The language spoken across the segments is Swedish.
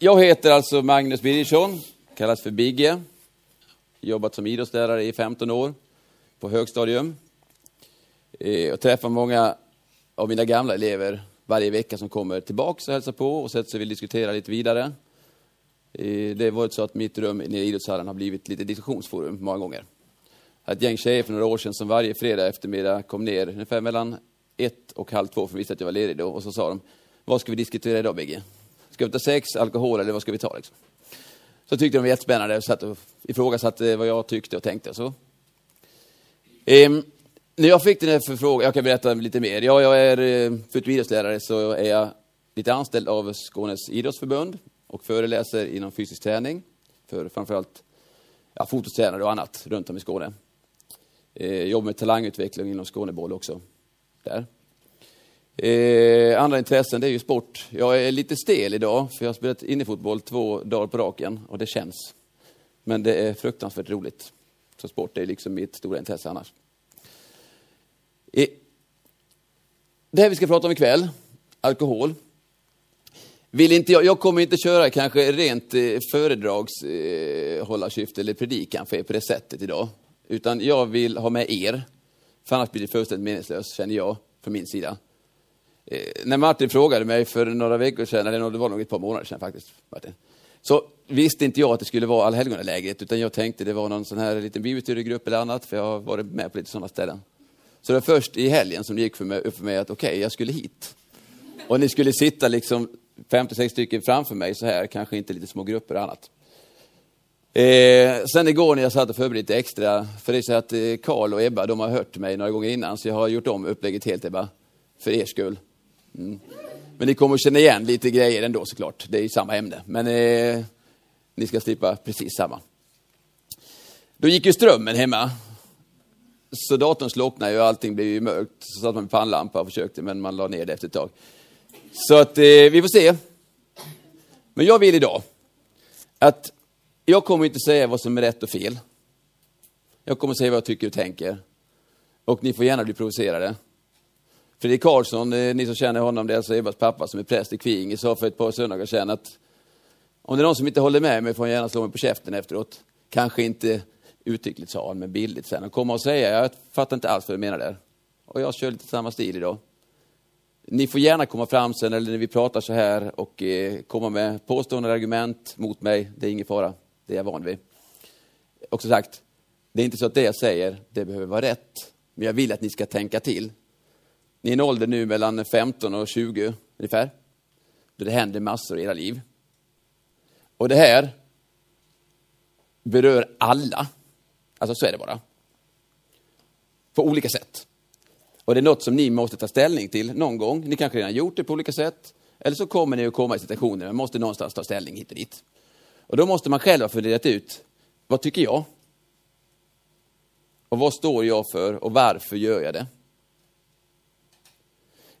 Jag heter alltså Magnus Birgersson, kallas för Bigge. Jobbat som idrottslärare i 15 år på högstadium. Eh, jag träffar många av mina gamla elever varje vecka som kommer tillbaka och hälsar på och sätter sig och vill diskutera lite vidare. Eh, det har varit så att mitt rum nere i idrottshallen har blivit lite diskussionsforum många gånger. Ett gäng tjejer för några år sedan som varje fredag eftermiddag kom ner ungefär mellan ett och halv två för att visa att jag var ledig då och så sa de, vad ska vi diskutera idag Bigge? Ska vi ta sex, alkohol eller vad ska vi ta liksom? Så tyckte de var jättespännande och satt och ifrågasatte vad jag tyckte och tänkte. Så. Ehm, när jag fick den här förfrågan, jag kan berätta lite mer. Ja, jag är, eh, förutom idrottslärare så är jag lite anställd av Skånes idrottsförbund och föreläser inom fysisk träning för framförallt ja, fototränare och annat runt om i Skåne. Eh, jobbar med talangutveckling inom Skåneboll också. Där. Eh, andra intressen det är ju sport. Jag är lite stel idag för jag har spelat innefotboll två dagar på raken och det känns. Men det är fruktansvärt roligt. Så sport är liksom mitt stora intresse annars. Eh, det här vi ska prata om ikväll, alkohol. Vill inte jag, jag kommer inte köra kanske rent eh, föredragshållarsyfte eh, eller predikan för er på det sättet idag. Utan jag vill ha med er. För annars blir det fullständigt meningslöst, känner jag, från min sida. Eh, när Martin frågade mig för några veckor sedan, eller det var nog ett par månader sedan faktiskt, Martin, så visste inte jag att det skulle vara allhelgonalägret, utan jag tänkte det var någon sån här liten bibelstudiegrupp eller annat, för jag har varit med på lite sådana ställen. Så det var först i helgen som det gick för mig, upp för mig att okej, okay, jag skulle hit. Och ni skulle sitta liksom 56 stycken framför mig så här, kanske inte lite små grupper och annat. Eh, sen igår när jag satt och förberedde lite extra, för det är så att eh, Karl och Ebba, de har hört mig några gånger innan, så jag har gjort om upplägget helt Ebba, för er skull. Mm. Men ni kommer att känna igen lite grejer ändå såklart, det är ju samma ämne. Men eh, ni ska slippa precis samma. Då gick ju strömmen hemma. Så datorn slocknade och allting blev ju mörkt. Så satt man med pannlampa och försökte, men man la ner det efter ett tag. Så att eh, vi får se. Men jag vill idag att jag kommer inte säga vad som är rätt och fel. Jag kommer säga vad jag tycker och tänker. Och ni får gärna bli provocerade. Fredrik Karlsson, eh, ni som känner honom, det är alltså Ebbas pappa som är präst i Kvinge, sa för ett par söndagar sedan att om det är någon som inte håller med mig får han gärna slå mig på käften efteråt. Kanske inte uttryckligt sa han, men bildligt sen. Han komma och säga, jag fattar inte alls vad du menar där. Och jag kör lite samma stil idag. Ni får gärna komma fram sen eller när vi pratar så här och eh, komma med påstående argument mot mig. Det är ingen fara, det är jag van vid. Och som sagt, det är inte så att det jag säger, det behöver vara rätt. Men jag vill att ni ska tänka till. Ni är en ålder nu mellan 15 och 20 ungefär. Då det händer massor i era liv. Och det här berör alla. Alltså så är det bara. På olika sätt. Och det är något som ni måste ta ställning till någon gång. Ni kanske redan gjort det på olika sätt. Eller så kommer ni att komma i situationer där man måste någonstans ta ställning hit och dit. Och då måste man själv ha funderat ut, vad tycker jag? Och vad står jag för och varför gör jag det?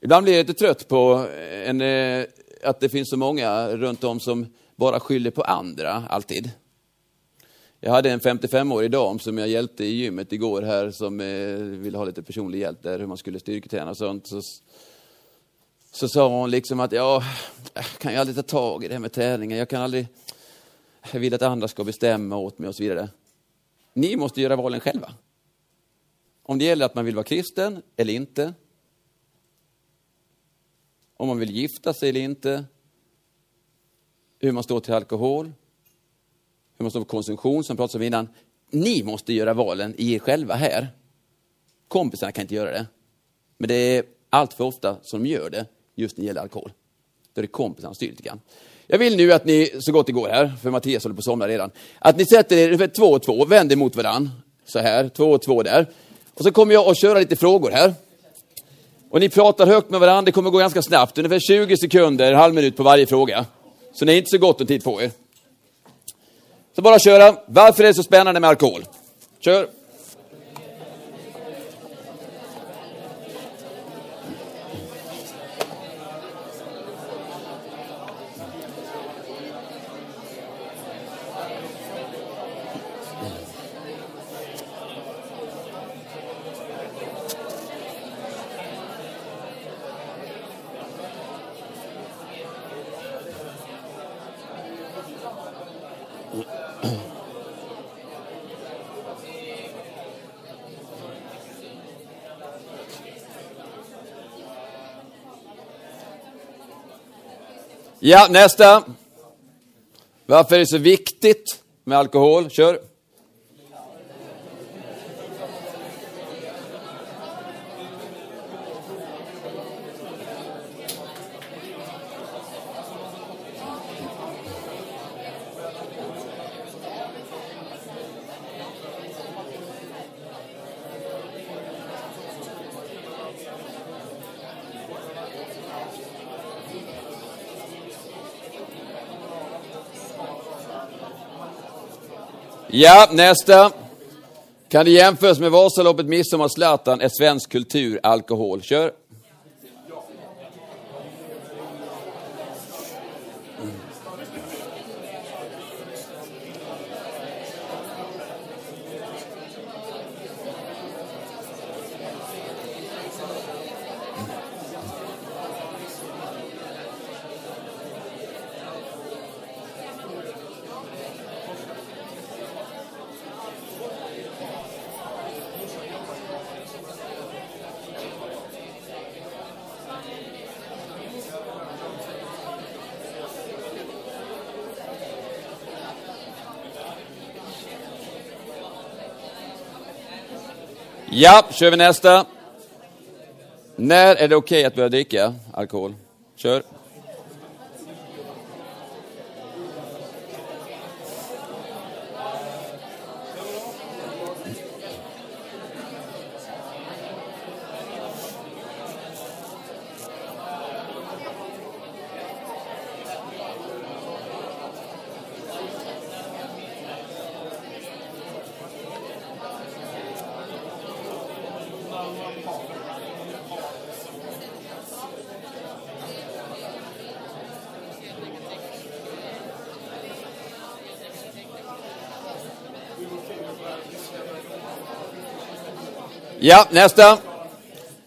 Ibland blir jag lite trött på eh, en, eh, att det finns så många runt om som bara skyller på andra, alltid. Jag hade en 55-årig dam som jag hjälpte i gymmet igår här som eh, ville ha lite personlig hjälp där, hur man skulle styrketräna och sånt. Så, så sa hon liksom att ja, jag kan ju aldrig ta tag i det här med träningen. Jag kan aldrig, jag vill att andra ska bestämma åt mig och så vidare. Ni måste göra valen själva. Om det gäller att man vill vara kristen eller inte, om man vill gifta sig eller inte, hur man står till alkohol, hur man står till konsumtion som pratades om innan. Ni måste göra valen i er själva här. Kompisarna kan inte göra det. Men det är allt för ofta som de gör det just när det gäller alkohol. Då är det kompisarna som styr lite grann. Jag vill nu att ni, så gott det går här, för Mattias håller på att somna redan, att ni sätter er två och två, vänder mot varann. Så här, två och två där. Och så kommer jag att köra lite frågor här. Och ni pratar högt med varandra, det kommer gå ganska snabbt, ungefär 20 sekunder, halv minut på varje fråga. Så ni har inte så gott om tid på er. Så bara köra. Varför är det så spännande med alkohol? Kör! Ja, nästa. Varför är det så viktigt med alkohol? Kör. Ja, nästa. Kan det jämföras med Vasaloppet, midsommar, Zlatan? Är svensk kultur alkohol? Kör. Ja, kör vi nästa. När är det okej att börja dricka alkohol? Kör. Ja, nästa.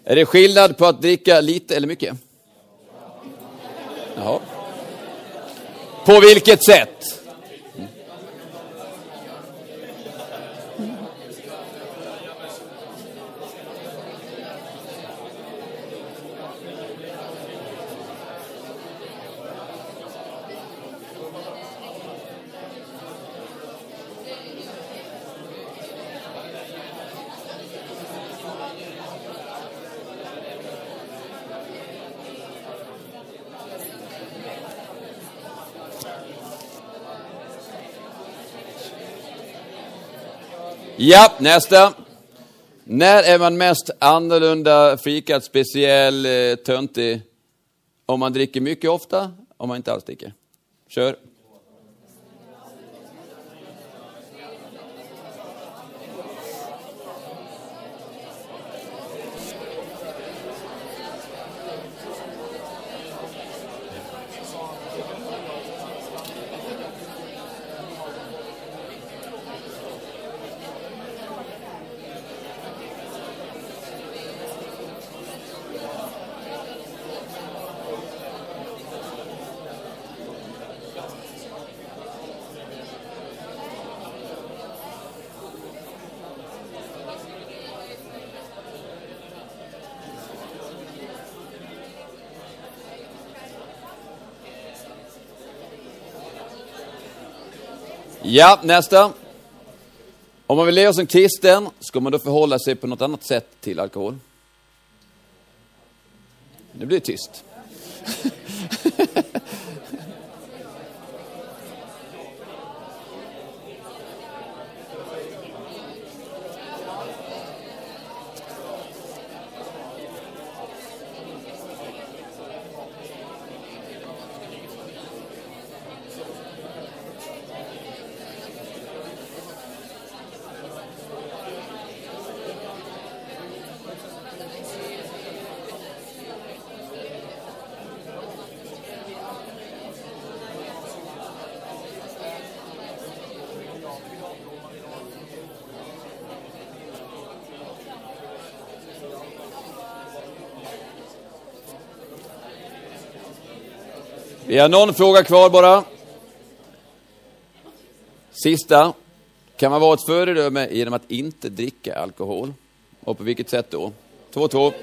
Är det skillnad på att dricka lite eller mycket? Jaha. På vilket sätt? Ja, nästa. När är man mest annorlunda, fikat, speciell, eh, töntig? Om man dricker mycket ofta, om man inte alls dricker. Kör. Ja, nästa. Om man vill leva som kristen, ska man då förhålla sig på något annat sätt till alkohol? Nu blir det tyst. Vi har någon fråga kvar bara. Sista. Kan man vara ett föredöme genom att inte dricka alkohol? Och på vilket sätt då? 2-2.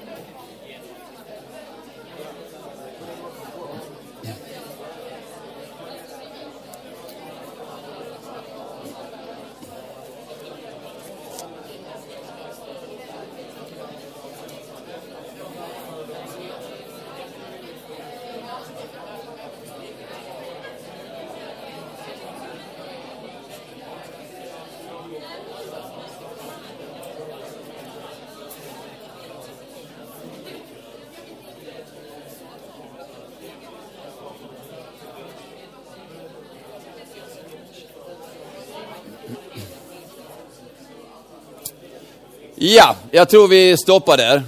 Ja, jag tror vi stoppar där.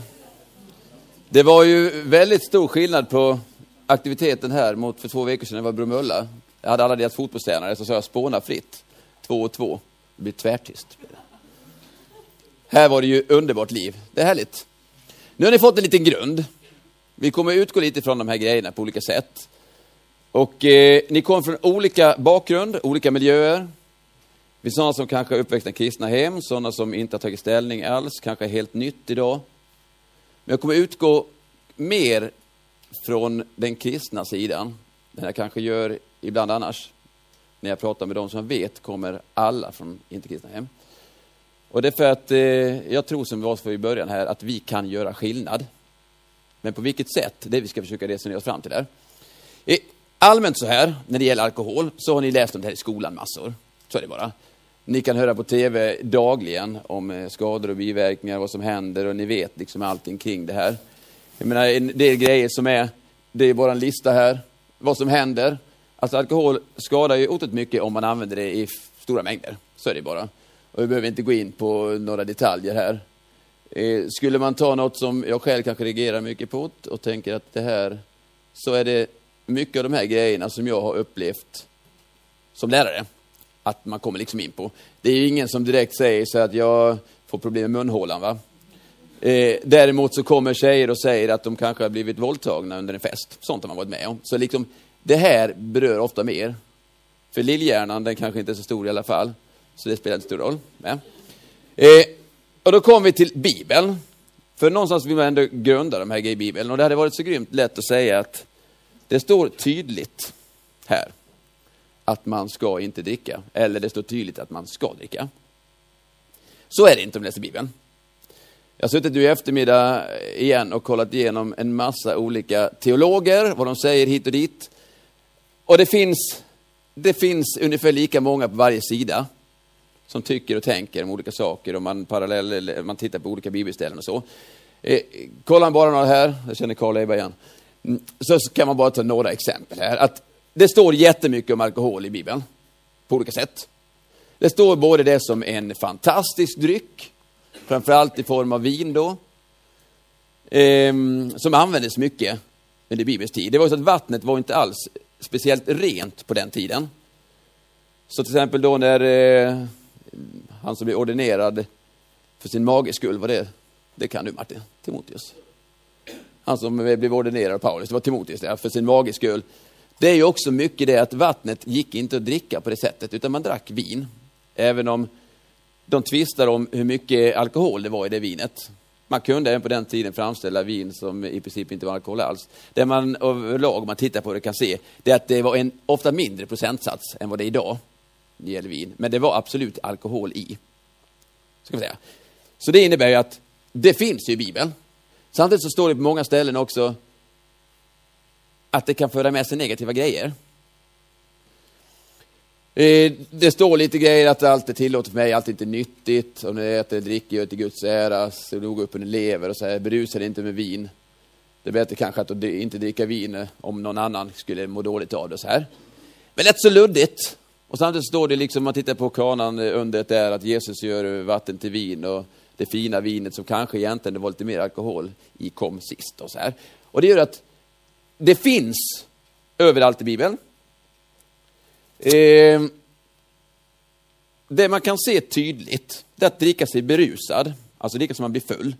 Det var ju väldigt stor skillnad på aktiviteten här mot för två veckor sedan när det var Bromölla. Jag hade alla deras fotbollstränare, så sa jag spåna fritt. Två och två. Det blir tvärtyst. Här var det ju underbart liv. Det är härligt. Nu har ni fått en liten grund. Vi kommer utgå lite från de här grejerna på olika sätt. Och eh, ni kommer från olika bakgrund, olika miljöer. Vi sådana som kanske är uppväxta i kristna hem, sådana som inte har tagit ställning alls, kanske är helt nytt idag. Men jag kommer utgå mer från den kristna sidan, den jag kanske gör ibland annars. När jag pratar med de som jag vet kommer alla från inte kristna hem. Och det är för att eh, jag tror, som vi var för i början här, att vi kan göra skillnad. Men på vilket sätt, det vi ska försöka resonera oss fram till där. Allmänt så här, när det gäller alkohol, så har ni läst om det här i skolan massor. Så är det bara. Ni kan höra på tv dagligen om eh, skador och biverkningar, vad som händer och ni vet liksom allting kring det här. Jag menar, det är grejer som är, det är bara en lista här, vad som händer. Alltså alkohol skadar ju otroligt mycket om man använder det i stora mängder. Så är det bara. Och vi behöver inte gå in på några detaljer här. Eh, skulle man ta något som jag själv kanske reagerar mycket på och tänker att det här, så är det mycket av de här grejerna som jag har upplevt som lärare att man kommer liksom in på. Det är ju ingen som direkt säger så att jag får problem med munhålan. Va? Eh, däremot så kommer tjejer och säger att de kanske har blivit våldtagna under en fest. Sånt har man varit med om. Så liksom, det här berör ofta mer. För lillhjärnan, den kanske inte är så stor i alla fall. Så det spelar inte stor roll. Ja. Eh, och då kommer vi till Bibeln. För någonstans vill man ändå grunda de här grejerna i Bibeln. Och det hade varit så grymt lätt att säga att det står tydligt här att man ska inte dricka. Eller det står tydligt att man ska dricka. Så är det inte om du läser Bibeln. Jag har suttit nu i eftermiddag igen och kollat igenom en massa olika teologer, vad de säger hit och dit. Och det finns, det finns ungefär lika många på varje sida som tycker och tänker om olika saker och man, parallell, man tittar på olika bibelställen och så. Eh, kollar bara några här, jag känner Karl Eva igen. Mm, så kan man bara ta några exempel här. Att det står jättemycket om alkohol i Bibeln, på olika sätt. Det står både det som en fantastisk dryck, framförallt i form av vin då, eh, som användes mycket under Bibelns tid. Det var så att vattnet var inte alls speciellt rent på den tiden. Så till exempel då när eh, han som blev ordinerad för sin mages skull, var det, det kan du Martin, Timoteus. Han som blev ordinerad av Paulus, det var Timoteus, för sin mages skull. Det är ju också mycket det att vattnet gick inte att dricka på det sättet, utan man drack vin. Även om de tvistar om hur mycket alkohol det var i det vinet. Man kunde även på den tiden framställa vin som i princip inte var alkohol alls. Det man överlag, om man tittar på det, kan se, det är att det var en ofta mindre procentsats än vad det är idag när det gäller vin. Men det var absolut alkohol i. Ska man säga. Så det innebär ju att det finns ju i Bibeln. Samtidigt så står det på många ställen också att det kan föra med sig negativa grejer. Eh, det står lite grejer att allt är tillåtet för mig, allt är inte nyttigt. Om du äter, dricker, gör till Guds ära, så du upp under lever och så här, berusa dig inte med vin. Det är bättre kanske att inte dricka vin eh, om någon annan skulle må dåligt av det så här. Men lätt så luddigt. Och samtidigt står det liksom, om man tittar på kanan eh, under det att Jesus gör vatten till vin och det fina vinet som kanske egentligen det var lite mer alkohol i kom sist och så här. Och det gör att det finns överallt i Bibeln. Eh, det man kan se tydligt, det är att dricka sig berusad, alltså dricka som man blir full.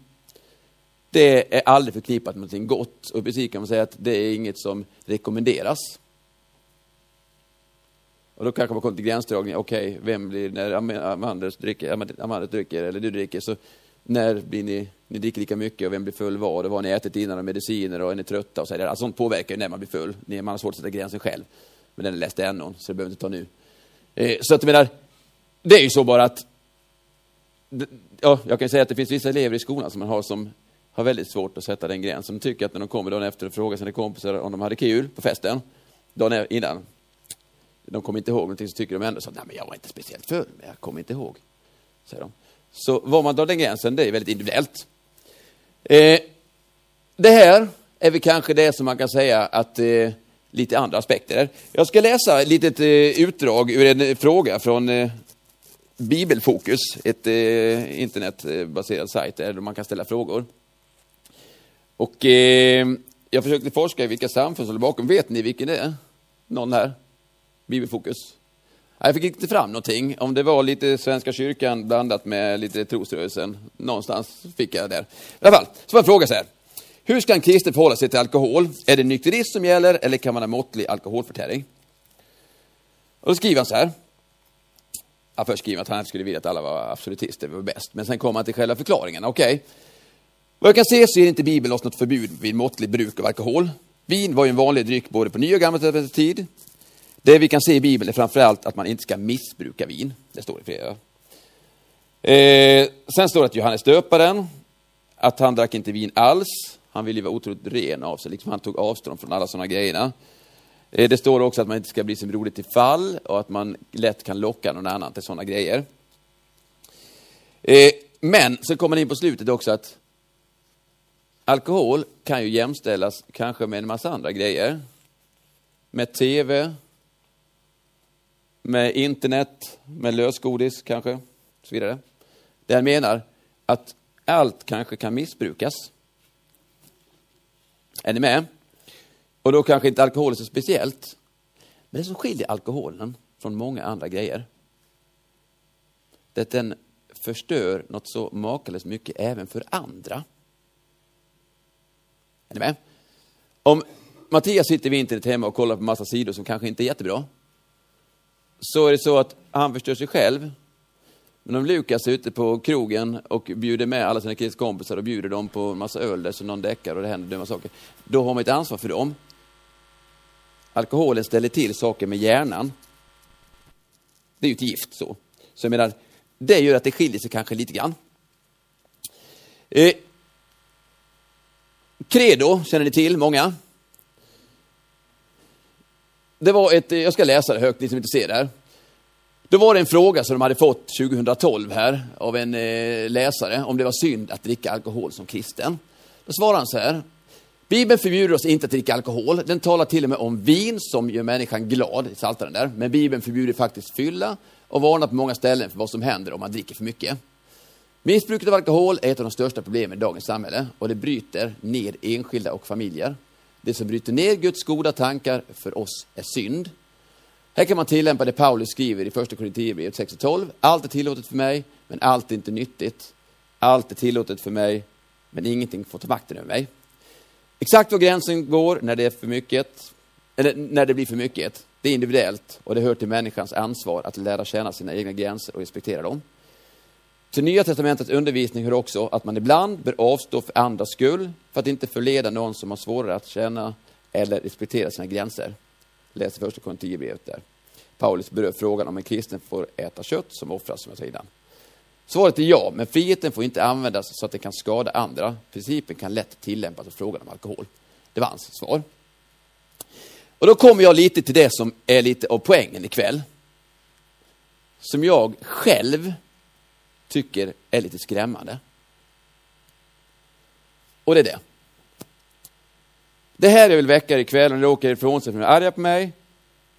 Det är aldrig förknippat med någonting gott och precis kan man säga att det är inget som rekommenderas. Och då kanske man kommer till gränsdragningen. okej, okay, vem blir, när Amandus dricker, Amandus dricker eller du dricker, så när blir ni, ni dricker lika mycket och vem blir full var och vad ni ätit innan och mediciner och är ni trötta och så vidare. Alltså, sånt påverkar ju när man blir full. Man har svårt att sätta gränsen själv. Men den läste jag någon, så det behöver inte ta nu. Eh, så att jag menar, det är ju så bara att, ja, jag kan säga att det finns vissa elever i skolan som man har som har väldigt svårt att sätta den gränsen. De tycker att när de kommer dagen efter och frågar sina kompisar om de hade kul på festen, dagen e- innan, de kommer inte ihåg någonting, så tycker de ändå så nej men jag var inte speciellt full, men jag kommer inte ihåg. Säger de. Så var man drar den gränsen, det är väldigt individuellt. Eh, det här är väl kanske det som man kan säga att eh, lite andra aspekter. Jag ska läsa ett litet eh, utdrag ur en eh, fråga från eh, Bibelfokus, ett eh, internetbaserad sajt där man kan ställa frågor. Och jag försökte forska i vilka samfund som låg bakom. Vet ni vilken det är? Någon här? Bibelfokus? Jag fick inte fram någonting. Om det var lite Svenska kyrkan blandat med lite trosrörelsen. Någonstans fick jag där. I alla fall, så var en fråga så här. Hur ska en kristen förhålla sig till alkohol? Är det nykterism som gäller eller kan man ha måttlig alkoholförtäring? Och då skriver han så här. Ja, först skriver han att han skulle vilja att alla var absolutister, var bäst. Men sen kommer han till själva förklaringen. Okej. Okay. Vad jag kan se så är inte Bibeln oss något förbud vid måttligt bruk av alkohol. Vin var ju en vanlig dryck både på nya och gamla tid. Det vi kan se i Bibeln är framförallt att man inte ska missbruka vin. Det står i flera. Eh, sen står det att Johannes döparen, att han drack inte vin alls. Han ville vara otroligt ren av sig, liksom han tog avstånd från alla sådana grejerna. Eh, det står också att man inte ska bli som broder till fall och att man lätt kan locka någon annan till sådana grejer. Eh, men så kommer det in på slutet också att alkohol kan ju jämställas kanske med en massa andra grejer. Med tv, med internet, med lösgodis kanske, och så vidare. Där jag menar att allt kanske kan missbrukas. Är ni med? Och då kanske inte alkohol är så speciellt. Men det som skiljer alkoholen från många andra grejer, det är att den förstör något så makalöst mycket även för andra. Är ni med? Om Mattias sitter vid internet hemma och kollar på massa sidor som kanske inte är jättebra, så är det så att han förstör sig själv. Men om Lukas är ute på krogen och bjuder med alla sina killskompisar och bjuder dem på en massa öl där så någon däckar och det händer dumma saker. Då har man ett ansvar för dem. Alkoholen ställer till saker med hjärnan. Det är ju ett gift så. Så jag menar, det gör att det skiljer sig kanske lite grann. Eh, credo känner ni till, många. Det var ett, jag ska läsa det högt, ni som inte ser det här. Då var det en fråga som de hade fått 2012 här av en eh, läsare, om det var synd att dricka alkohol som kristen. Då svarade han så här. Bibeln förbjuder oss inte att dricka alkohol. Den talar till och med om vin som gör människan glad, i saltaren där. Men Bibeln förbjuder faktiskt fylla och varnar på många ställen för vad som händer om man dricker för mycket. Missbruket av alkohol är ett av de största problemen i dagens samhälle och det bryter ner enskilda och familjer. Det som bryter ner Guds goda tankar för oss är synd. Här kan man tillämpa det Paulus skriver i första Korinthierbrevet 6 och 12. Allt är tillåtet för mig, men allt är inte nyttigt. Allt är tillåtet för mig, men ingenting får ta makten över mig. Exakt var gränsen går när det är för mycket, eller när det blir för mycket, det är individuellt och det hör till människans ansvar att lära känna sina egna gränser och respektera dem. Till Nya Testamentets undervisning hör också att man ibland bör avstå för andras skull för att inte förleda någon som har svårare att känna eller respektera sina gränser. Läs första Korinthierbrevet där. Paulus berör frågan om en kristen får äta kött som offras, som jag sa innan. Svaret är ja, men friheten får inte användas så att det kan skada andra. Principen kan lätt tillämpas i frågan om alkohol. Det var hans svar. Och då kommer jag lite till det som är lite av poängen ikväll. Som jag själv tycker är lite skrämmande. Och det är det. Det här jag vill väcka ikväll, och ni åker ifrån sig för ni är arga på mig.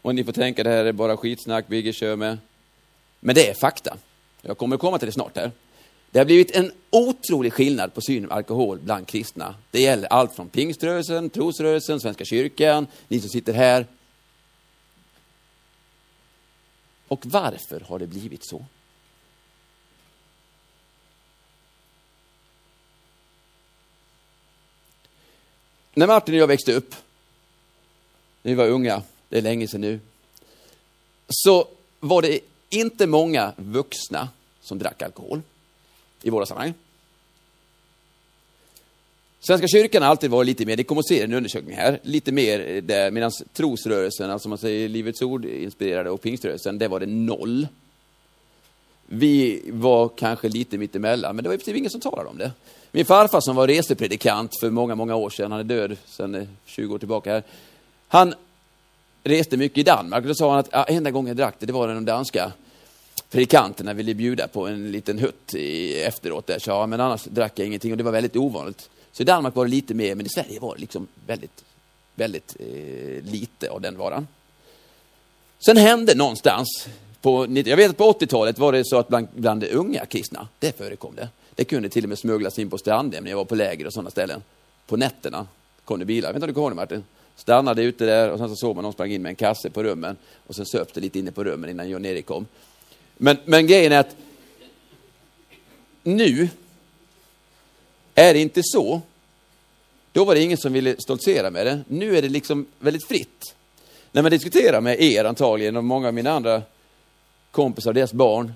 Och ni får tänka det här är bara skitsnack, Birger kör med. Men det är fakta. Jag kommer komma till det snart här. Det har blivit en otrolig skillnad på synen på alkohol bland kristna. Det gäller allt från pingströrelsen, trosrörelsen, Svenska kyrkan, ni som sitter här. Och varför har det blivit så? När Martin och jag växte upp, när vi var unga, det är länge sedan nu, så var det inte många vuxna som drack alkohol i våra sammanhang. Svenska kyrkan har alltid varit lite mer, det kommer att se en undersökning här, lite mer där, medan trosrörelsen, alltså man säger Livets Ord inspirerade och pingströrelsen, där var det noll. Vi var kanske lite mittemellan, men det var i ingen som talade om det. Min farfar som var resepredikant för många, många år sedan, han är död sedan eh, 20 år tillbaka här. Han reste mycket i Danmark och då sa han att ja, enda gången jag drack det, det var när de danska predikanterna ville bjuda på en liten hutt i, efteråt där. Så, ja, men annars drack jag ingenting och det var väldigt ovanligt. Så i Danmark var det lite mer, men i Sverige var det liksom väldigt, väldigt eh, lite av den varan. Sen hände någonstans på, jag vet att på 80-talet var det så att bland, bland unga kristna, det förekom det. Det kunde till och med smugglas in på Strandhem när jag var på läger och sådana ställen. På nätterna kom det bilar. Jag vet inte om du kommer ihåg det Martin? Stannade ute där och sen så såg man någon sprang in med en kasse på rummen och sen söp det lite inne på rummen innan John-Erik kom. Men, men grejen är att nu är det inte så. Då var det ingen som ville stoltsera med det. Nu är det liksom väldigt fritt. När man diskuterar med er antagligen och många av mina andra kompisar och deras barn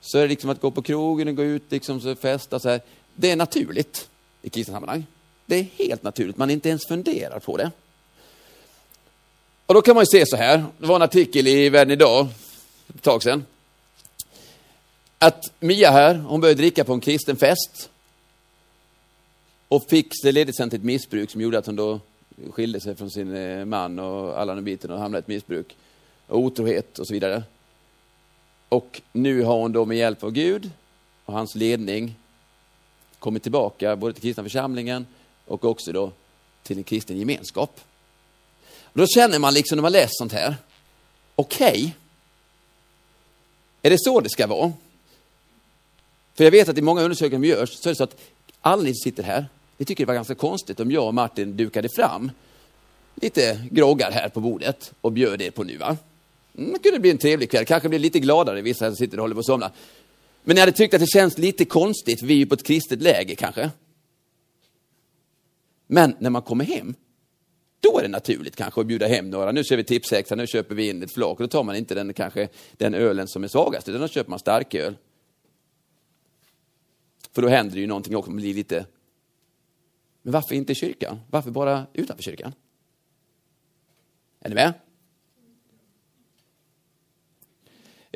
så är det liksom att gå på krogen och gå ut liksom så festa så här. Det är naturligt i kristna sammanhang. Det är helt naturligt, man inte ens funderar på det. Och då kan man ju se så här, det var en artikel i Världen idag, ett tag sedan. Att Mia här, hon började dricka på en kristen fest. Och fick det ledigt sen till ett missbruk som gjorde att hon då skilde sig från sin eh, man och alla den biten och hamnade i ett missbruk. Och otrohet och så vidare. Och nu har hon då med hjälp av Gud och hans ledning kommit tillbaka både till kristna församlingen och också då till en kristen gemenskap. Och då känner man liksom när man läser sånt här, okej, okay, är det så det ska vara? För jag vet att i många undersökningar som görs så är det så att alla ni som sitter här, ni tycker det var ganska konstigt om jag och Martin dukade fram lite groggar här på bordet och bjöd er på nu va? Mm, det kunde bli en trevlig kväll, kanske blir lite gladare vissa som sitter och håller på att somna. Men ni hade tyckt att det känns lite konstigt, vi är ju på ett kristet läge kanske. Men när man kommer hem, då är det naturligt kanske att bjuda hem några. Nu kör vi tipsexa, nu köper vi in ett flak. Och då tar man inte den, kanske, den ölen som är svagast, utan då köper man starköl. För då händer det ju någonting också, man blir lite... Men varför inte i kyrkan? Varför bara utanför kyrkan? Är ni med?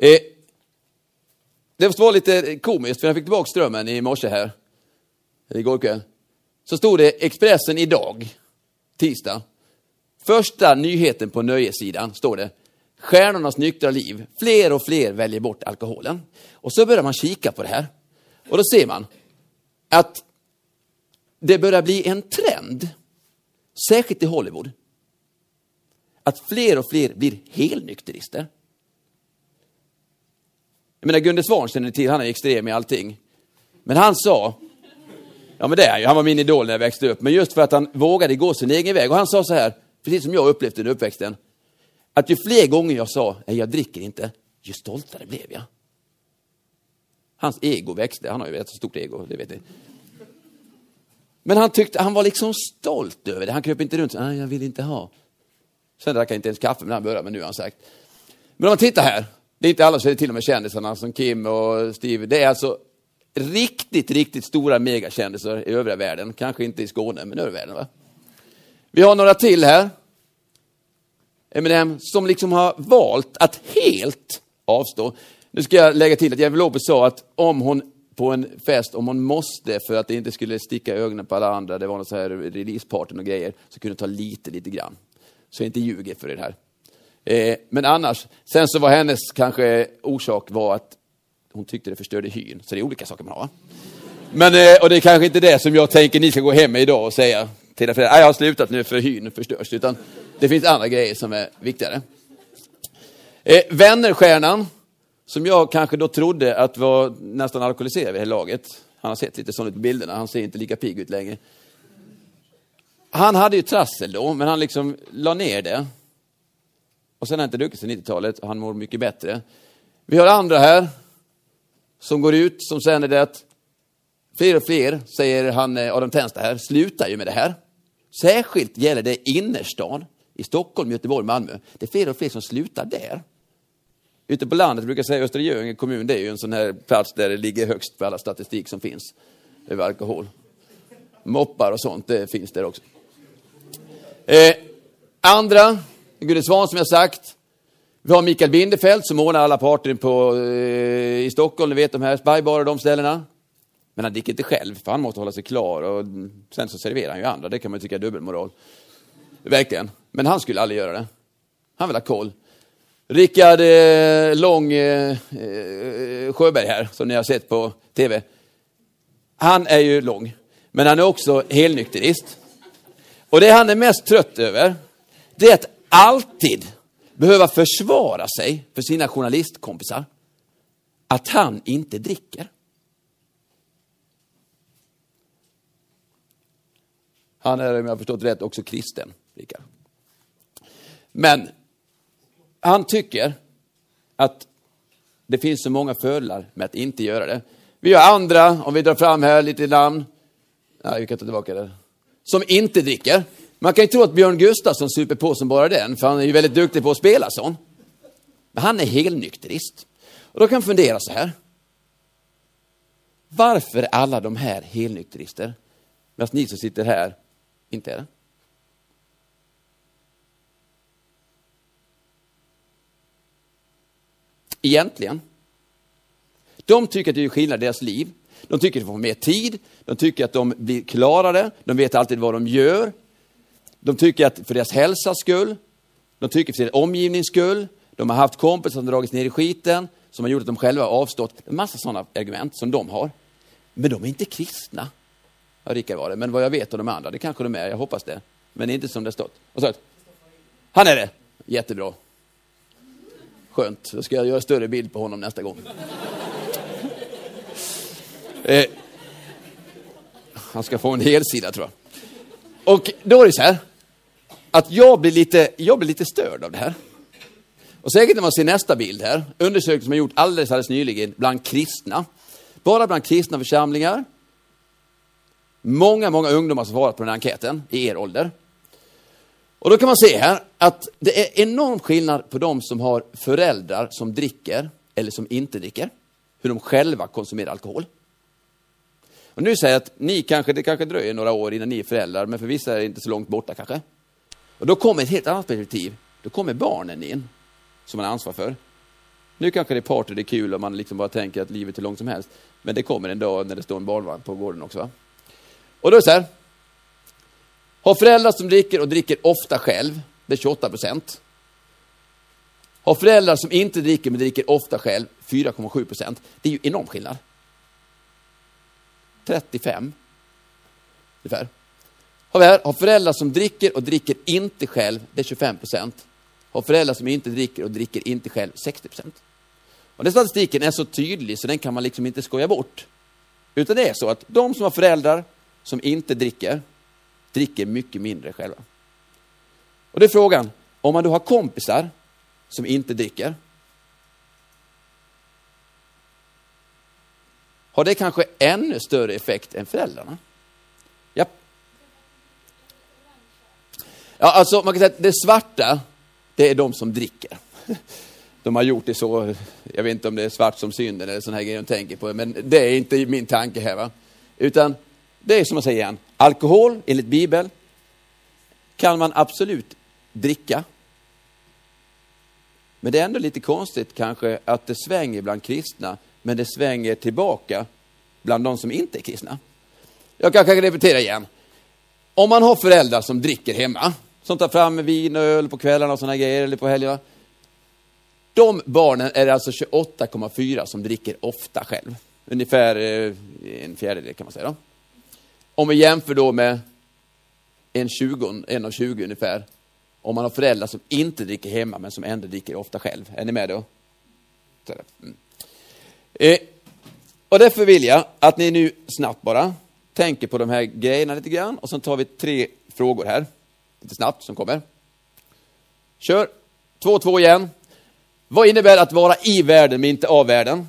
Eh, det var lite komiskt, för jag fick tillbaka strömmen i morse här, igår kväll. Så stod det Expressen idag, tisdag. Första nyheten på nöjessidan står det Stjärnornas nyktra liv. Fler och fler väljer bort alkoholen. Och så börjar man kika på det här. Och då ser man att det börjar bli en trend, särskilt i Hollywood, att fler och fler blir helnykterister. Jag menar Gunde Svan känner ni till, han är extrem i allting. Men han sa, ja men det är ju, han var min idol när jag växte upp, men just för att han vågade gå sin egen väg. Och han sa så här, precis som jag upplevt under uppväxten, att ju fler gånger jag sa, nej jag dricker inte, ju stoltare blev jag. Hans ego växte, han har ju ett så stort ego, det vet ni. Men han tyckte, han var liksom stolt över det, han kröp inte runt, nej jag vill inte ha. Sen drack han inte ens kaffe när han började, men nu har han sagt. Men om man tittar här, det är inte alla som är till och med kändisarna som Kim och Steve. Det är alltså riktigt, riktigt stora megakändisar i övriga världen. Kanske inte i Skåne, men i övriga världen. Va? Vi har några till här. Eminem, som liksom har valt att helt avstå. Nu ska jag lägga till att Jennifer Lopez sa att om hon på en fest, om hon måste för att det inte skulle sticka ögonen på alla andra, det var något så här releaseparten och grejer, så kunde hon ta lite, lite grann. Så jag inte ljuger för er här. Eh, men annars, sen så var hennes kanske orsak var att hon tyckte det förstörde hyn. Så det är olika saker man har. Men, eh, och det är kanske inte det som jag tänker ni ska gå hem med idag och säga till era föräldrar, jag har slutat nu för hyn förstörs. Utan det finns andra grejer som är viktigare. Eh, Vännerstjärnan, som jag kanske då trodde att var nästan alkoholiserad vid det här laget. Han har sett lite sånt ut på bilderna, han ser inte lika pigg ut längre. Han hade ju trassel då, men han liksom la ner det. Och sen har han inte druckit sedan 90-talet och han mår mycket bättre. Vi har andra här som går ut som säger det att fler och fler, säger han eh, Adam Tensta här, slutar ju med det här. Särskilt gäller det innerstan i Stockholm, Göteborg, Malmö. Det är fler och fler som slutar där. Ute på landet brukar jag säga Östra Göinge kommun, det är ju en sån här plats där det ligger högst på alla statistik som finns över alkohol. Moppar och sånt, det finns där också. Eh, andra Gudde Svan som jag sagt. Vi har Mikael Bindefeld som ordnar alla parter på, eh, i Stockholm, ni vet de här Spybar och de ställena. Men han dricker inte själv, för han måste hålla sig klar och sen så serverar han ju andra. Det kan man tycka är dubbelmoral. Verkligen. Men han skulle aldrig göra det. Han vill ha koll. Rickard eh, Lång eh, eh, Sjöberg här, som ni har sett på tv. Han är ju lång, men han är också helnykterist. Och det han är mest trött över, det är att alltid behöva försvara sig för sina journalistkompisar att han inte dricker. Han är, om jag har förstått rätt, också kristen, Rickard. Men han tycker att det finns så många fördelar med att inte göra det. Vi har andra, om vi drar fram här lite namn, nej vi kan ta tillbaka det, som inte dricker. Man kan ju tro att Björn Gustafsson super på som bara den, för han är ju väldigt duktig på att spela sån. Men han är helnykterist. Och då kan man fundera så här. Varför alla de här helnykterister, medan ni som sitter här inte är det? Egentligen. De tycker att det är skillnad i deras liv. De tycker att de får mer tid, de tycker att de blir klarare, de vet alltid vad de gör. De tycker att för deras hälsas skull, de tycker för sin omgivnings skull, de har haft kompisar som dragits ner i skiten, som har gjort att de själva har avstått. En massa sådana argument som de har. Men de är inte kristna. Ja, Rickard var det, men vad jag vet av de andra, det kanske de är, jag hoppas det. Men det är inte som det stått. Vad sa Han är det? Jättebra. Skönt, då ska jag göra större bild på honom nästa gång. Eh, han ska få en helsida tror jag. Och då är det så här, att jag blir lite, jag blir lite störd av det här. Och säkert när man ser nästa bild här, undersökning som har gjort alldeles, alldeles nyligen bland kristna. Bara bland kristna församlingar. Många, många ungdomar som svarat på den här enkäten i er ålder. Och då kan man se här att det är enorm skillnad på de som har föräldrar som dricker eller som inte dricker. Hur de själva konsumerar alkohol. Och nu säger jag att ni kanske, det kanske dröjer några år innan ni är föräldrar, men för vissa är det inte så långt borta kanske. Och då kommer ett helt annat perspektiv. Då kommer barnen in, som man har ansvar för. Nu kanske det är party, det är kul och man liksom bara tänker att livet är långt som helst. Men det kommer en dag när det står en barnvagn på gården också. Va? Och då är det så här. Har föräldrar som dricker och dricker ofta själv, det är 28 procent. Har föräldrar som inte dricker men dricker ofta själv, 4,7 procent. Det är ju enorm skillnad. 35 ungefär. Har vi här, har föräldrar som dricker och dricker inte själv, det är 25 procent. Har föräldrar som inte dricker och dricker inte själv, 60 procent. Och den statistiken är så tydlig så den kan man liksom inte skoja bort. Utan det är så att de som har föräldrar som inte dricker, dricker mycket mindre själva. Och det är frågan, om man då har kompisar som inte dricker, har det kanske ännu större effekt än föräldrarna? Ja, alltså man kan säga att det svarta, det är de som dricker. De har gjort det så, jag vet inte om det är svart som synden eller sån här grejer de tänker på, men det är inte min tanke här va. Utan det är som man säger igen, alkohol enligt Bibeln kan man absolut dricka. Men det är ändå lite konstigt kanske att det svänger bland kristna men det svänger tillbaka bland de som inte är kristna. Jag kan kanske repetera igen. Om man har föräldrar som dricker hemma, som tar fram vin och öl på kvällarna och sådana grejer, eller på helgerna. De barnen är det alltså 28,4 som dricker ofta själv. Ungefär eh, en fjärdedel kan man säga. Då. Om vi jämför då med en, 20, en av 20 ungefär, om man har föräldrar som inte dricker hemma men som ändå dricker ofta själv. Är ni med då? Mm. Eh, och därför vill jag att ni nu snabbt bara tänker på de här grejerna lite grann och sen tar vi tre frågor här, lite snabbt, som kommer. Kör! Två, två igen. Vad innebär att vara i världen men inte av världen?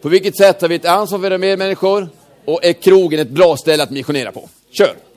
På vilket sätt har vi ett ansvar för medmänniskor? Och är krogen ett bra ställe att missionera på? Kör!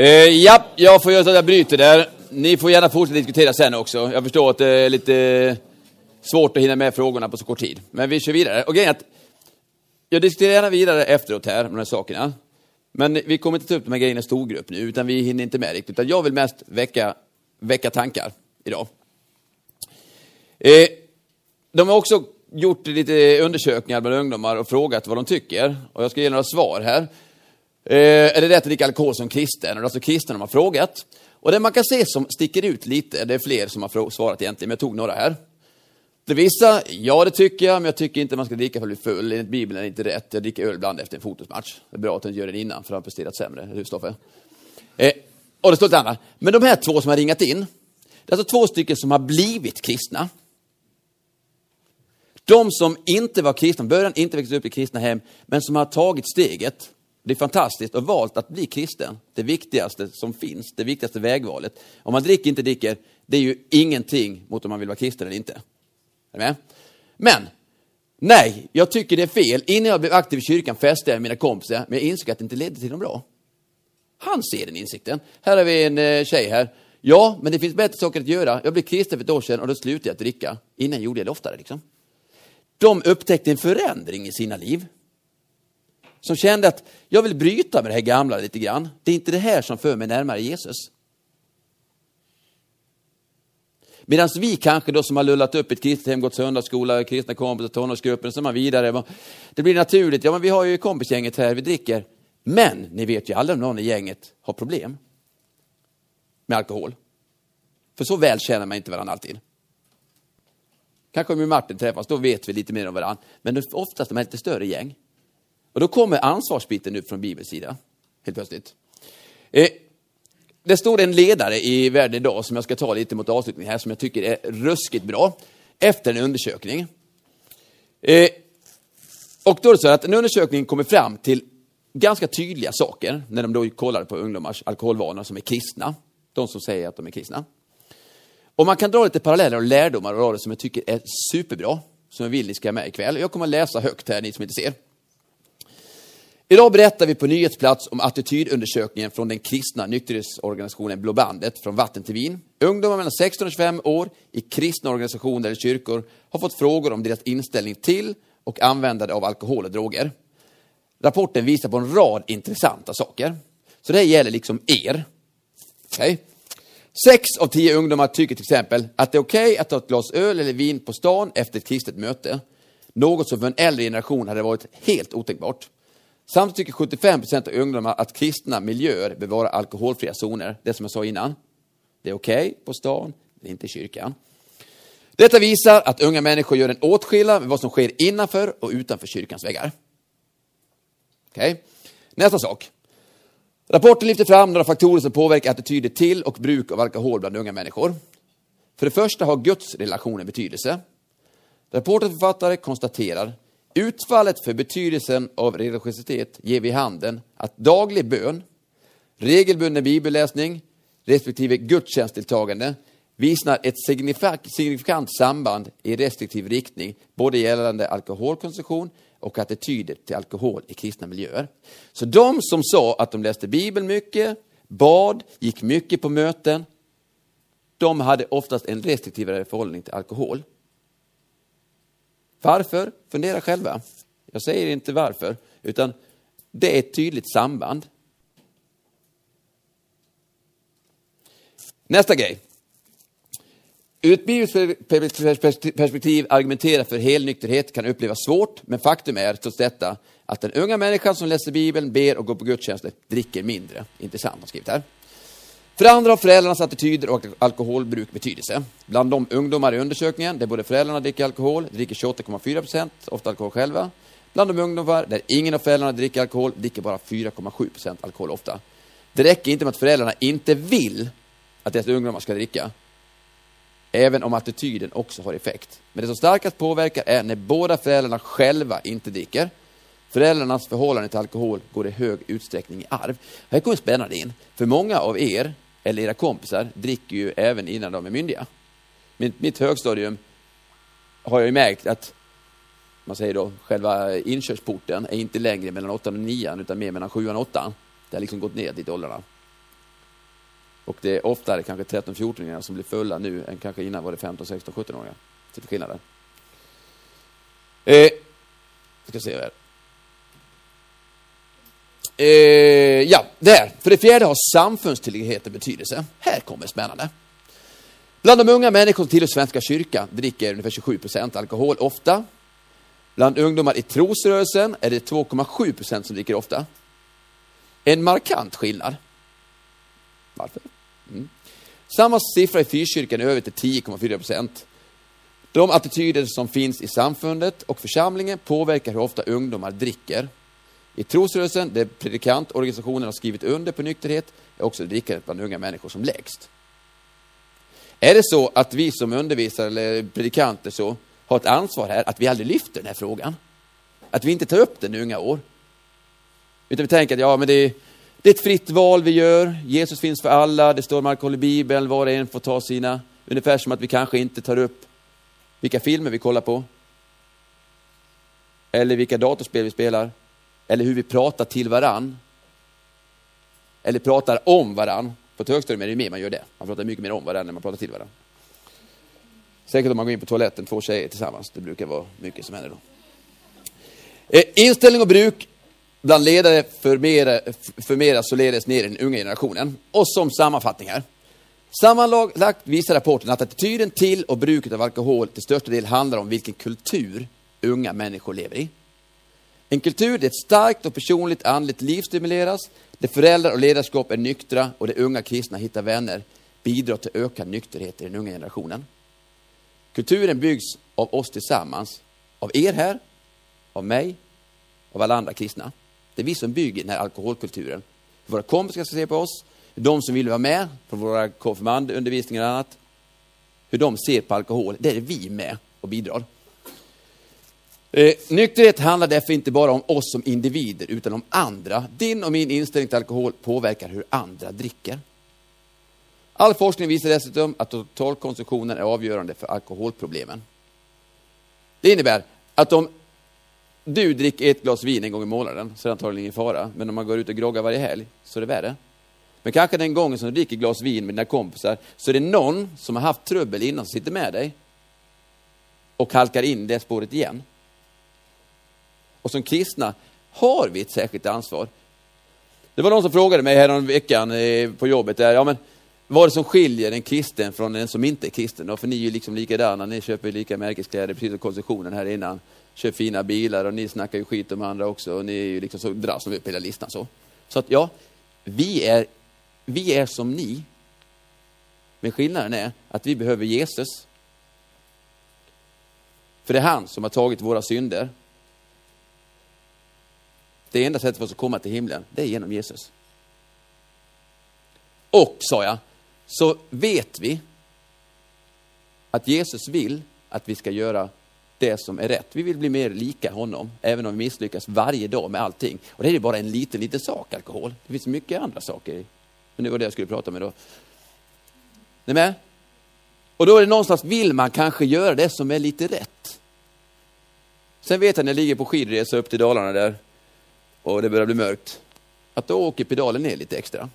Eh, ja, jag får göra så att jag bryter där. Ni får gärna fortsätta diskutera sen också. Jag förstår att det är lite svårt att hinna med frågorna på så kort tid. Men vi kör vidare. Och grejen är att jag diskuterar gärna vidare efteråt här, med de här sakerna. Men vi kommer inte ta upp de här grejerna i storgrupp nu, utan vi hinner inte med riktigt. Utan jag vill mest väcka, väcka tankar idag. Eh, de har också gjort lite undersökningar bland ungdomar och frågat vad de tycker. Och jag ska ge några svar här. Eh, är det rätt att dricka alkohol som kristen? Och det är alltså kristna de har frågat. Och det man kan se som sticker ut lite, det är fler som har svarat egentligen, men jag tog några här. Det vissa, ja det tycker jag, men jag tycker inte man ska dricka för att bli full. Enligt Bibeln är det inte rätt. Jag dricker öl ibland efter en fotbollsmatch. Det är bra att den gör det innan, för att har presterat sämre. Hur Stoffe? Eh, och det står ett annat. Men de här två som har ringat in, det är alltså två stycken som har blivit kristna. De som inte var kristna, början inte växte upp i kristna hem, men som har tagit steget, det är fantastiskt, och valt att bli kristen. Det viktigaste som finns, det viktigaste vägvalet. Om man dricker inte dricker, det är ju ingenting mot om man vill vara kristen eller inte. Är med? Men, nej, jag tycker det är fel. Innan jag blev aktiv i kyrkan festade jag med mina kompisar, men jag insåg att det inte ledde till något bra. Han ser den insikten. Här har vi en eh, tjej här. Ja, men det finns bättre saker att göra. Jag blev kristen för ett år sedan och då slutade jag att dricka. Innan gjorde jag det oftare. Liksom. De upptäckte en förändring i sina liv. Som kände att jag vill bryta med det här gamla lite grann. Det är inte det här som för mig närmare Jesus. Medan vi kanske då som har lullat upp ett kristet hem, gått söndagsskola, kristna kompisar, tonårsgruppen, så man vidare. Det blir naturligt, ja men vi har ju kompisgänget här, vi dricker. Men ni vet ju aldrig om någon i gänget har problem med alkohol. För så väl känner man inte varandra alltid. Kanske om Martin träffas, då vet vi lite mer om varandra. Men oftast är man lite större gäng. Och då kommer ansvarsbiten upp från Bibelns sida, helt plötsligt. Eh, det står en ledare i världen idag som jag ska ta lite mot avslutning här, som jag tycker är ruskigt bra, efter en undersökning. Eh, och då är det så att en undersökning kommer fram till ganska tydliga saker, när de då kollar på ungdomars alkoholvanor som är kristna. De som säger att de är kristna. Och man kan dra lite paralleller och lärdomar av det som jag tycker är superbra, som jag vill ni ska ha med ikväll. Jag kommer att läsa högt här, ni som inte ser. Idag berättar vi på nyhetsplats om attitydundersökningen från den kristna nykterhetsorganisationen Blå bandet, från vatten till vin. Ungdomar mellan 16 och 25 år i kristna organisationer eller kyrkor har fått frågor om deras inställning till och användande av alkohol och droger. Rapporten visar på en rad intressanta saker. Så det här gäller liksom er. Okay. Sex av tio ungdomar tycker till exempel att det är okej okay att ta ett glas öl eller vin på stan efter ett kristet möte. Något som för en äldre generation hade varit helt otänkbart. Samtidigt tycker 75 procent av ungdomar att kristna miljöer bör vara alkoholfria zoner. Det som jag sa innan. Det är okej okay på stan, det är inte i kyrkan. Detta visar att unga människor gör en åtskillnad med vad som sker innanför och utanför kyrkans väggar. Okej, okay. nästa sak. Rapporten lyfter fram några faktorer som påverkar attityder till och bruk av alkohol bland unga människor. För det första har Guds relationer betydelse. Rapportens författare konstaterar Utfallet för betydelsen av religiositet ger vid handen att daglig bön, regelbunden bibelläsning respektive gudstjänstdeltagande visar ett signifikant samband i restriktiv riktning både gällande alkoholkonsumtion och attityder till alkohol i kristna miljöer. Så de som sa att de läste Bibeln mycket, bad, gick mycket på möten, de hade oftast en restriktivare förhållning till alkohol. Varför? Fundera själva. Jag säger inte varför, utan det är ett tydligt samband. Nästa grej. Ur ett bibliskt perspektiv argumentera för helnykterhet kan upplevas svårt, men faktum är trots detta att den unga människan som läser Bibeln, ber och går på gudstjänster dricker mindre. Intressant har skrivit här. För det andra har föräldrarnas attityder och alkoholbruk betydelse. Bland de ungdomar i undersökningen där både föräldrarna dricker alkohol, dricker 28,4 procent, ofta alkohol själva. Bland de ungdomar där ingen av föräldrarna dricker alkohol, dricker bara 4,7 procent alkohol ofta. Det räcker inte med att föräldrarna inte vill att deras ungdomar ska dricka, även om attityden också har effekt. Men det som starkast påverkar är när båda föräldrarna själva inte dricker. Föräldrarnas förhållande till alkohol går i hög utsträckning i arv. Här kommer spännande in, för många av er eller era kompisar dricker ju även innan de är myndiga. Mitt, mitt högstadium har jag ju märkt att man säger då, själva inkörsporten är inte längre mellan 8 och 9 utan mer mellan 7 och 8. Det har liksom gått ner dit i åldrarna. Och det är oftare kanske 13-14-åringar som blir fulla nu än kanske innan var det 15, 16, 17-åringar. Det är skillnaden. Eh, ska se här. Eh, ja, där. För det fjärde har samfundstillhörigheten betydelse. Här kommer spännande. Bland de unga människor som tillhör Svenska kyrkan dricker ungefär 27 procent alkohol ofta. Bland ungdomar i trosrörelsen är det 2,7 procent som dricker ofta. En markant skillnad. Varför? Mm. Samma siffra i fyrkyrkan är över till 10,4 procent. De attityder som finns i samfundet och församlingen påverkar hur ofta ungdomar dricker. I trosrörelsen, där predikantorganisationen har skrivit under på nykterhet, är också drickandet bland unga människor som lägst. Är det så att vi som undervisare eller predikanter så har ett ansvar här att vi aldrig lyfter den här frågan? Att vi inte tar upp den i unga år? Utan vi tänker att ja, men det är, det är ett fritt val vi gör. Jesus finns för alla. Det står om alkohol i Bibeln. Var och en får ta sina. Ungefär som att vi kanske inte tar upp vilka filmer vi kollar på. Eller vilka datorspel vi spelar. Eller hur vi pratar till varann. Eller pratar om varann. På ett högstadium är det mer man gör det. Man pratar mycket mer om varann än man pratar till varann. Säkert om man går in på toaletten, två tjejer tillsammans. Det brukar vara mycket som händer då. Eh, inställning och bruk bland ledare förmeras således ner i den unga generationen. Och som sammanfattning här. Sammanlagt visar rapporten att attityden till och bruket av alkohol till största del handlar om vilken kultur unga människor lever i. En kultur där ett starkt och personligt andligt liv stimuleras, där föräldrar och ledarskap är nyktra och där unga kristna hittar vänner bidrar till ökad nykterhet i den unga generationen. Kulturen byggs av oss tillsammans, av er här, av mig, av alla andra kristna. Det är vi som bygger den här alkoholkulturen. Våra kompisar ska se på oss, de som vill vara med på våra konfirmandundervisningar och annat, hur de ser på alkohol, det är vi med och bidrar. Eh, nykterhet handlar därför inte bara om oss som individer, utan om andra. Din och min inställning till alkohol påverkar hur andra dricker. All forskning visar dessutom att totalkonsumtionen är avgörande för alkoholproblemen. Det innebär att om du dricker ett glas vin en gång i månaden så är det antagligen ingen fara. Men om man går ut och groggar varje helg så är det värre. Men kanske den gången som du dricker ett glas vin med dina kompisar så är det någon som har haft trubbel innan som sitter med dig och halkar in det spåret igen. Och som kristna har vi ett särskilt ansvar. Det var någon som frågade mig här veckan eh, på jobbet, där, ja, men, vad är det som skiljer en kristen från en som inte är kristen? För ni är ju liksom likadana, ni köper lika märkeskläder, precis som konsumtionen här innan. Kör fina bilar och ni snackar ju skit om andra också och ni är ju liksom så dras upp hela listan så. Så att ja, vi är, vi är som ni. Men skillnaden är att vi behöver Jesus. För det är han som har tagit våra synder det enda sättet för oss att komma till himlen, det är genom Jesus. Och, sa jag, så vet vi att Jesus vill att vi ska göra det som är rätt. Vi vill bli mer lika honom, även om vi misslyckas varje dag med allting. Och det är bara en liten, liten sak, alkohol. Det finns mycket andra saker. Men det var det jag skulle prata med då. Ni med? Och då är det någonstans, vill man kanske göra det som är lite rätt. Sen vet jag när jag ligger på skidresa upp till Dalarna där, och det börjar bli mörkt, att då åker pedalen ner lite extra.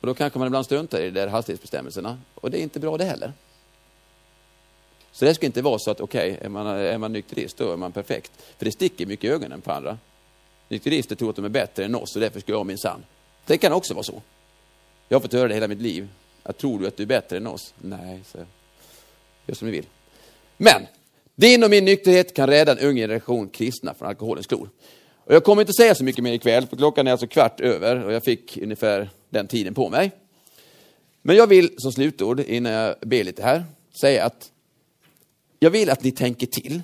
Och då kanske man ibland struntar i de där hastighetsbestämmelserna. Och det är inte bra det heller. Så det ska inte vara så att okej, okay, är, man, är man nykterist då är man perfekt. För det sticker mycket i ögonen på andra. Nykterister tror att de är bättre än oss och därför ska jag minsann... Det kan också vara så. Jag har fått höra det hela mitt liv. Att tror du att du är bättre än oss? Nej, så gör som ni vill. Men din och min nykterhet kan rädda en ung generation kristna från alkoholens klor. Och jag kommer inte säga så mycket mer ikväll, för klockan är alltså kvart över och jag fick ungefär den tiden på mig. Men jag vill som slutord, innan jag ber lite här, säga att jag vill att ni tänker till.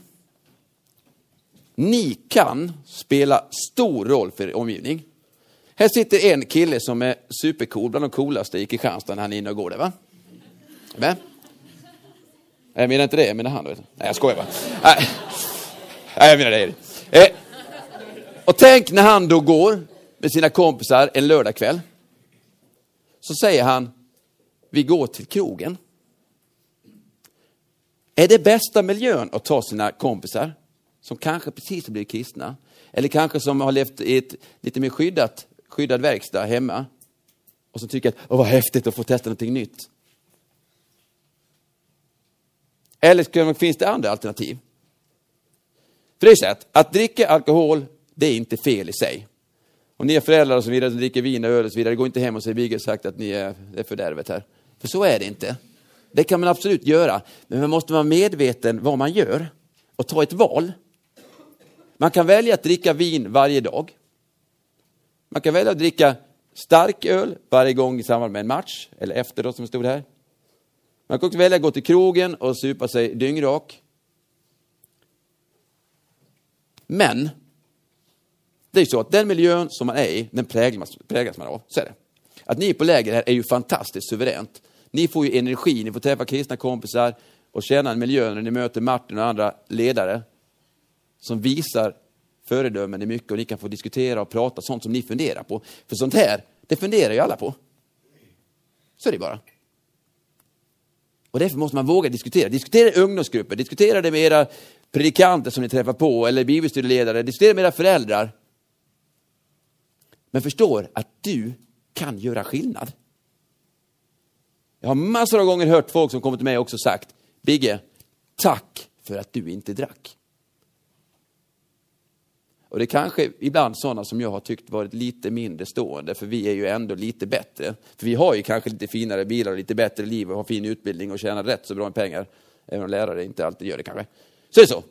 Ni kan spela stor roll för er omgivning. Här sitter en kille som är supercool, bland de coolaste i Kristianstad när han är inne och går där va? Men? Jag menar inte det, jag menar han. Nej, jag skojar bara. Nej, jag menar det. Och tänk när han då går med sina kompisar en lördagkväll. Så säger han, vi går till krogen. Är det bästa miljön att ta sina kompisar, som kanske precis har blivit kristna, eller kanske som har levt i ett lite mer skyddat, skyddad verkstad hemma, och som tycker att Åh, vad häftigt att få testa någonting nytt. Eller finns det andra alternativ? För det är så att, att dricka alkohol, det är inte fel i sig. Om ni är föräldrar och så vidare som dricker vin och öl och så vidare, gå inte hem och säg Vigge sagt att ni är, är fördärvet här. För så är det inte. Det kan man absolut göra, men man måste vara medveten vad man gör och ta ett val. Man kan välja att dricka vin varje dag. Man kan välja att dricka stark öl varje gång i samband med en match, eller efter som stod här. Man kan också välja att gå till krogen och supa sig dyngrak. Men, det är så att den miljön som man är i, den präglas, präglas man av. Så är det. Att ni är på läger här är ju fantastiskt suveränt. Ni får ju energi, ni får träffa kristna kompisar och känna en miljö när ni möter Martin och andra ledare som visar föredömen i mycket och ni kan få diskutera och prata sånt som ni funderar på. För sånt här, det funderar ju alla på. Så är det bara. Och därför måste man våga diskutera. Diskutera i ungdomsgrupper, diskutera det med era predikanter som ni träffar på, eller bibelstudieledare, diskutera med era föräldrar. Men förstår att du kan göra skillnad. Jag har massor av gånger hört folk som kommit till mig och också sagt, Bigge, tack för att du inte drack. Och det är kanske ibland sådana som jag har tyckt varit lite mindre stående, för vi är ju ändå lite bättre. För vi har ju kanske lite finare bilar och lite bättre liv och har fin utbildning och tjänar rätt så bra med pengar. Även om lärare inte alltid gör det kanske. Så är det så.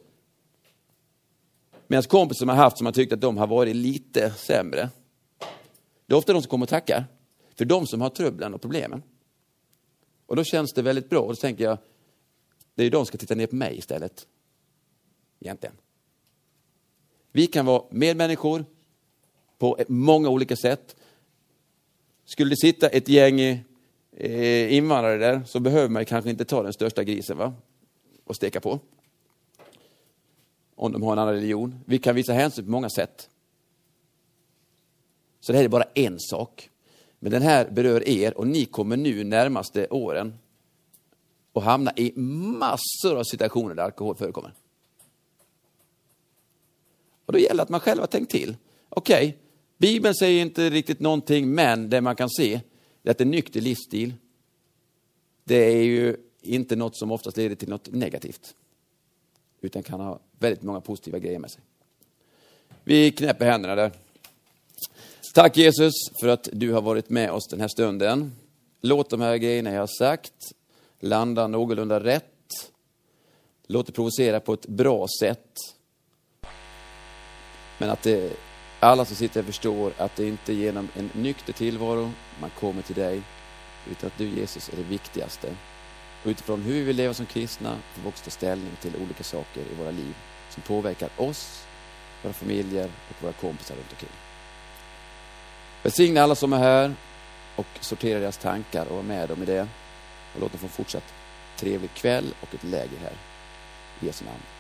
Medan kompisar som har haft som har tyckt att de har varit lite sämre, det är ofta de som kommer och tackar. För de som har trubblan och problemen. Och då känns det väldigt bra. Och då tänker jag, det är ju de som ska titta ner på mig istället. Egentligen. Vi kan vara medmänniskor på många olika sätt. Skulle det sitta ett gäng eh, invandrare där så behöver man kanske inte ta den största grisen va? och steka på. Om de har en annan religion. Vi kan visa hänsyn på många sätt. Så det här är bara en sak. Men den här berör er och ni kommer nu närmaste åren att hamna i massor av situationer där alkohol förekommer. Och då gäller det att man själv har tänkt till. Okej, okay, Bibeln säger inte riktigt någonting, men det man kan se är att en nykter livsstil, det är ju inte något som oftast leder till något negativt. Utan kan ha väldigt många positiva grejer med sig. Vi knäpper händerna där. Tack Jesus för att du har varit med oss den här stunden. Låt de här grejerna jag har sagt landa någorlunda rätt. Låt det provocera på ett bra sätt. Men att det, alla som sitter här förstår att det inte är genom en nykter tillvaro man kommer till dig, utan att du Jesus är det viktigaste. Och utifrån hur vi vill leva som kristna får vi också ta ställning till olika saker i våra liv som påverkar oss, våra familjer och våra kompisar runt omkring. Välsigna alla som är här och sortera deras tankar och var med dem i det. Och låt dem få fortsatt trevlig kväll och ett läger här. I Jesu namn.